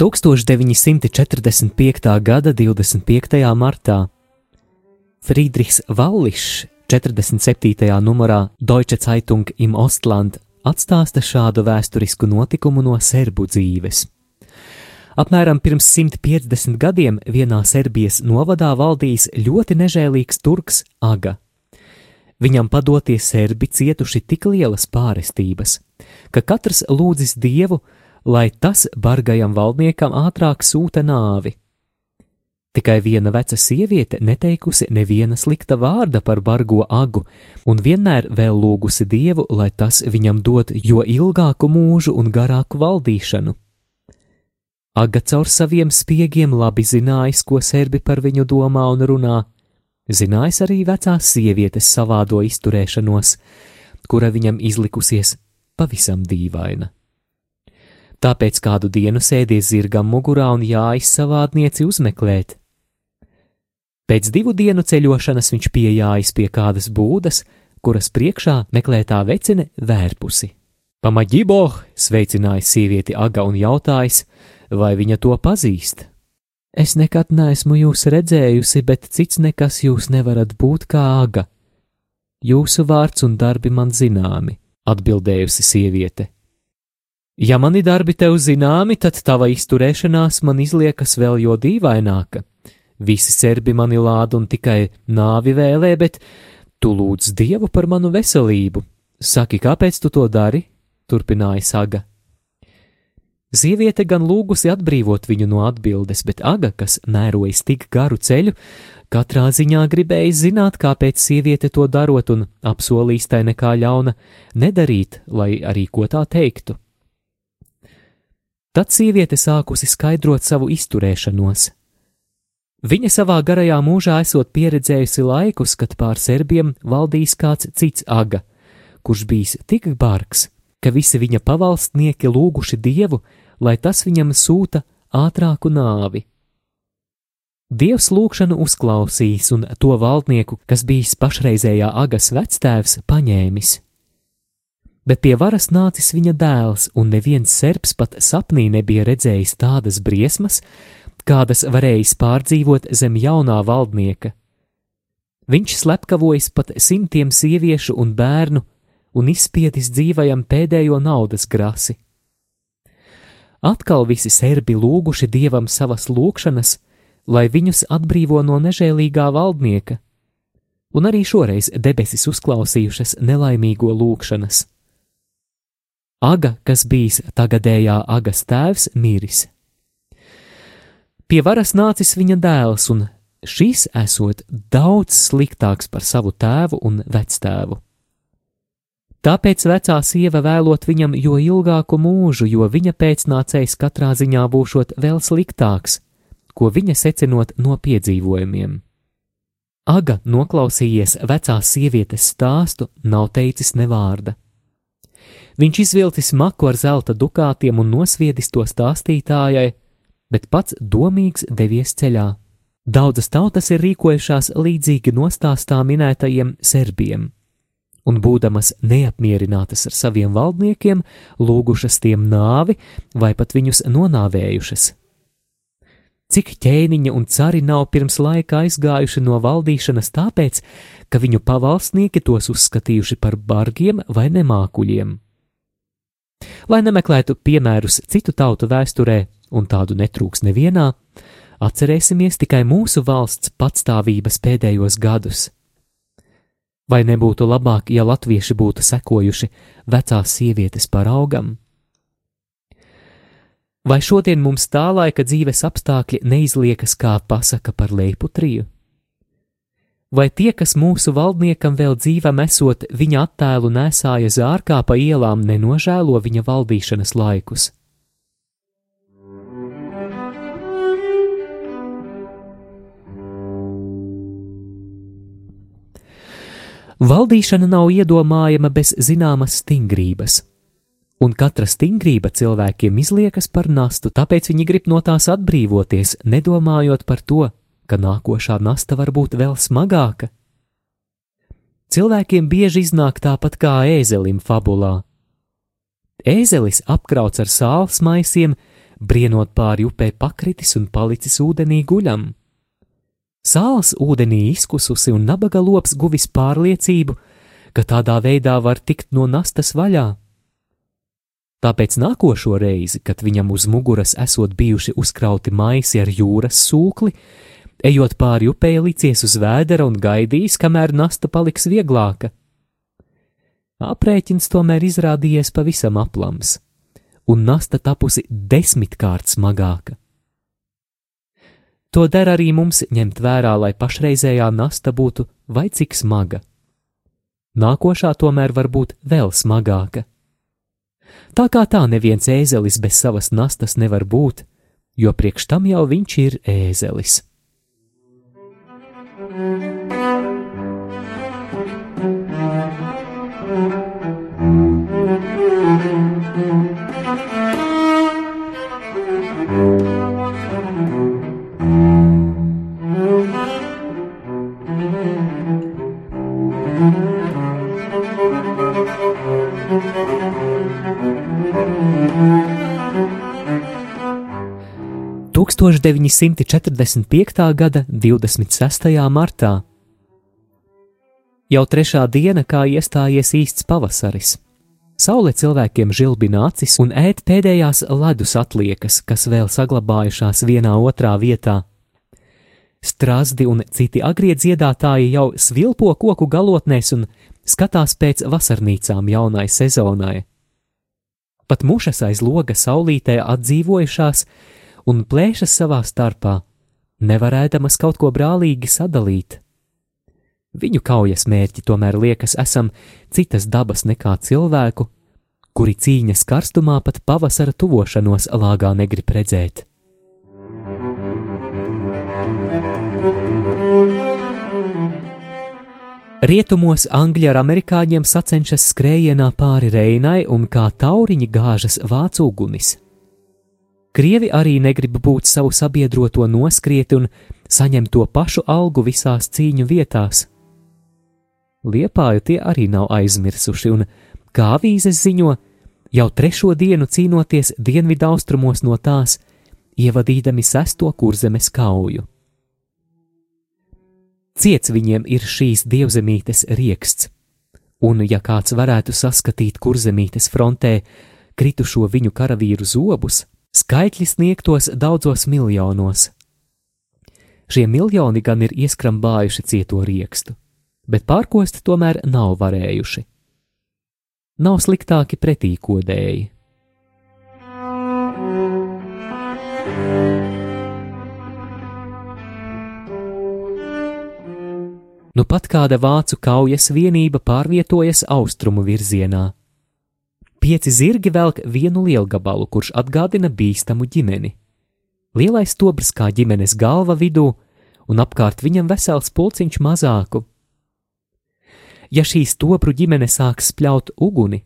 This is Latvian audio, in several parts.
1945. gada 25. martā Friedrichs Vallišs 47. numurā Deutsche Zeitung im Ostland atstāsta šādu vēsturisku notikumu no serbu dzīves. Apmēram pirms 150 gadiem vienā Serbijas novadā valdījis ļoti nežēlīgs turks Aga. Viņam padotie serbi cietuši tik lielas pārestības, ka katrs lūdzis dievu, lai tas bargajam valdniekam ātrāk sūta nāvi. Tikai viena veca sieviete neteikusi neviena slikta vārda par bargo agu, un vienmēr vēl lūgusi dievu, lai tas viņam dod jo ilgāku mūžu un garāku valdīšanu. Aga caur saviem spiegiem labi zinājis, ko serbi par viņu domā un runā, zinājis arī vecās sievietes savādo izturēšanos, kura viņam izlikusies pavisam dīvaina. Tāpēc kādu dienu sēdies zirgam mugurā un jāiz savādnieci uzmeklēt. Pēc divu dienu ceļošanas viņš piejājas pie kādas būdas, kuras priekšā meklētā vecene vērpusi. Pamaģiboh, sveicināja sievieti Aga un jautājis, vai viņa to pazīst. Es nekad neesmu jūs redzējusi, bet cits nekas jūs nevarat būt kā Aga. Jūsu vārds un darbi man zināmi, atbildējusi sieviete. Ja mani darbi tev zināmi, tad tava izturēšanās man izliekas vēl jo dīvaināka. Visi serbi mani lāda un tikai nāvi vēlē, bet tu lūdz dievu par manu veselību. Saki, kāpēc tu to dari? turpināja Saga. Sieviete gan lūgusi atbrīvot viņu no atbildes, bet Aga, kas mērojas tik garu ceļu, katrā ziņā gribēja zināt, kāpēc sieviete to darot un apsolīs tai nekā ļauna nedarīt, lai arī ko tā teiktu. Tad sieviete sākusi skaidrot savu izturēšanos. Viņa savā garajā mūžā esot pieredzējusi laikus, kad pār serbiem valdījis kāds cits aga, kurš bijis tik bargs, ka visi viņa pavalstnieki lūguši dievu, lai tas viņam sūta ātrāku nāvi. Dievs lūgšanu uzklausījis un to valdnieku, kas bijis pašreizējā agas vectēvs, paņēmis bet pie varas nācis viņa dēls, un neviens serbs pat sapnī nebija redzējis tādas briesmas, kādas varējis pārdzīvot zem jaunā valdnieka. Viņš slepkavojas pat simtiem sieviešu un bērnu un izspiedis dzīvajam pēdējo naudas grasi. Atkal visi serbi lūguši dievam savas lūgšanas, lai viņus atbrīvo no nežēlīgā valdnieka, un arī šoreiz debesis uzklausījušas nelaimīgo lūgšanas. Aga, kas bijis tagadējā Agas tēvs, miris. Pie varas nācis viņa dēls, un šis esot daudz sliktāks par savu tēvu un vectēvu. Tāpēc vecā sieva vēlot viņam jo ilgāku mūžu, jo viņa pēcnācējs katrā ziņā būšot vēl sliktāks, ko viņa secinot no piedzīvojumiem. Aga, noklausījies vecās sievietes stāstu, nav teicis ne vārda. Viņš izvilcis maku ar zelta dukātiem un nosviedis to stāstītājai, bet pats domīgs devies ceļā. Daudzas tautas ir rīkojušās līdzīgi nostāstā minētajiem serbiem, un būdamas neapmierinātas ar saviem valdniekiem, lūgušas tiem nāvi vai pat viņus nonāvējušas. Cik ķēniņa un cari nav pirms laika aizgājuši no valdīšanas tāpēc, ka viņu pavalsnieki tos uzskatījuši par bargiem vai nemākuļiem. Lai nemeklētu piemērus citu tautu vēsturē, un tādu netrūks nevienā, atcerēsimies tikai mūsu valsts patstāvības pēdējos gadus. Vai nebūtu labāk, ja latvieši būtu sekojuši vecās sievietes paraugam, Vai šodien mums tā laika dzīves apstākļi neizliekas kā pasaka par leiputriju? Vai tie, kas mūsu valdniekam vēl dzīvam esot, viņa attēlu nesāja zārkā pa ielām, nenožēlo viņa valdīšanas laikus? Valdīšana nav iedomājama bez zināmas stingrības, un katra stingrība cilvēkiem izliekas par nastu, tāpēc viņi grib no tās atbrīvoties, nedomājot par to, ka nākošā nasta var būt vēl smagāka. Cilvēkiem bieži iznāk tāpat kā ēzelim fabulā. Ēzelis apkrauts ar sāls maisiem, brienot pāri upē pakritis un palicis ūdenī guļam. Sāls ūdenī izkususi un nabaga lops guvis pārliecību, ka tādā veidā var tikt no nastas vaļā. Tāpēc nākošo reizi, kad viņam uz muguras esot bijuši uzkrauti maisi ar jūras sūkli, ejot pāri upē, licies uz vēdera un gaidījis, kamēr nasta paliks vieglāka. Aprēķins tomēr izrādījies pavisam aplams, un nasta tapusi desmitkārt smagāka. To der arī mums ņemt vērā, lai pašreizējā nasta būtu vai cik smaga. Nākošā tomēr var būt vēl smagāka. Tā kā tā neviens ēzelis bez savas nastas nevar būt, jo priekš tam jau viņš ir ēzelis. Tūkstoš 945. gada 26. martā. Jau trešā diena, kā iestājies īsts pavasaris. Saule cilvēkiem žilbina acis un ēd pēdējās ledus atliekas, kas vēl saglabājušās vienā otrā vietā. Strāzdi un citi agrie dziedātāji jau svilpo koku galotnēs un skatās pēc vasarnīcām jaunai sezonai. Pat mušas aiz loga saulītē atdzīvojušās un plēšas savā starpā, nevarēdamas kaut ko brālīgi sadalīt. Viņu kaujas mērķi tomēr liekas esam citas dabas nekā cilvēku, kuri cīņas karstumā pat pavasara tuvošanos lāgā negrib redzēt. Rietumos Angļi ar amerikāņiem sacenšas skrējienā pāri Reinai un kā tauriņi gāžas vācu ugunis. Krievi arī negrib būt savu sabiedroto noskrieti un saņemt to pašu algu visās cīņu vietās. Liepāju tie arī nav aizmirsuši, un, kā avīzes ziņo, jau trešo dienu cīnoties dienvidu austrumos no tās, ievadīdami sesto kurzemes kauju. Ciets viņiem ir šīs dievzemītes rieksts, un ja kāds varētu saskatīt kurzemītes frontē kritušo viņu karavīru zobus, skaitļi sniegtos daudzos miljonos. Šie miljoni gan ir ieskrambājuši cieto riekstu, bet pārkost tomēr nav varējuši. Nav sliktāki pretīkodēji. Nu pat kāda vācu kaujas vienība pārvietojas austrumu virzienā. Pieci zirgi velk vienu lielgabalu, kurš atgādina bīstamu ģimeni. Lielais stobrs kā ģimenes galva vidū, un apkārt viņam vesels pulciņš mazāku. Ja šī stobru ģimene sāks spļaut uguni,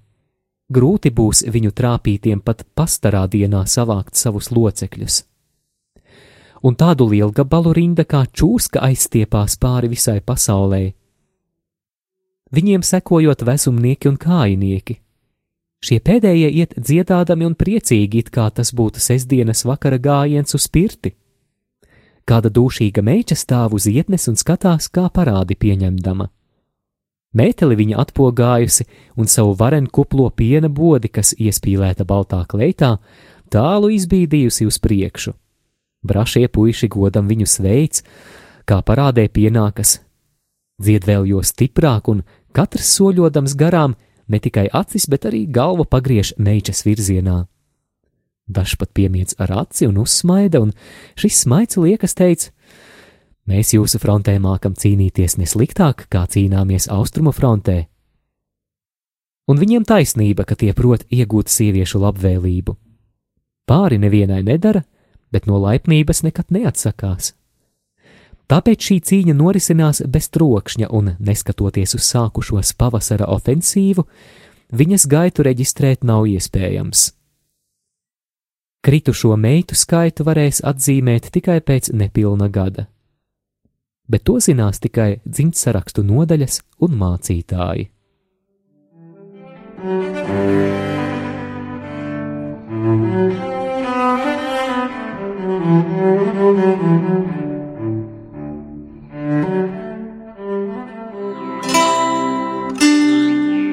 grūti būs viņu trāpītiem pat pastarā dienā savākt savus locekļus un tādu lielu gabalu rinda kā čūska aizstiepās pāri visai pasaulē. Viņiem sekojot vezumnieki un kājinieki. Šie pēdējie iet dziedādami un priecīgi, it kā tas būtu sestdienas vakara gājiens uz pirti. Kāda dūšīga meitene stāv uz ietnes un skatās, kā parādi pieņemdama. Mēteli viņa atpogājusi un savu varenu kuplo piena bodi, kas iespīlēta baltā kleitā, tālu izbīdījusi uz priekšu. Brašie puiši godam viņu sveic, kā parādē pienākas. Dzied vēl jo stiprāk, un katrs soļodams garām, ne tikai acis, bet arī galvu pagriež meitas virzienā. Dažs pat piemiedz ar aci un uzsmaida, un šis smaids liekas teica: Mēs jūsu frontē mākam cīnīties nesliktāk, kā cīnāmies austrumu frontē. Un viņiem taisnība, ka tie prot iegūt sieviešu labvēlību. Pāri nevienai nedara, bet no laipnības nekad neatsakās. Tāpēc šī cīņa norisinās bez trokšņa, un neskatoties uz sākušos pavasara ofensīvu, viņas gaitu reģistrēt nav iespējams. Kritušo meitu skaitu varēs atzīmēt tikai pēc nepilna gada, bet to zinās tikai dzimtsarakstu nodaļas un mācītāji.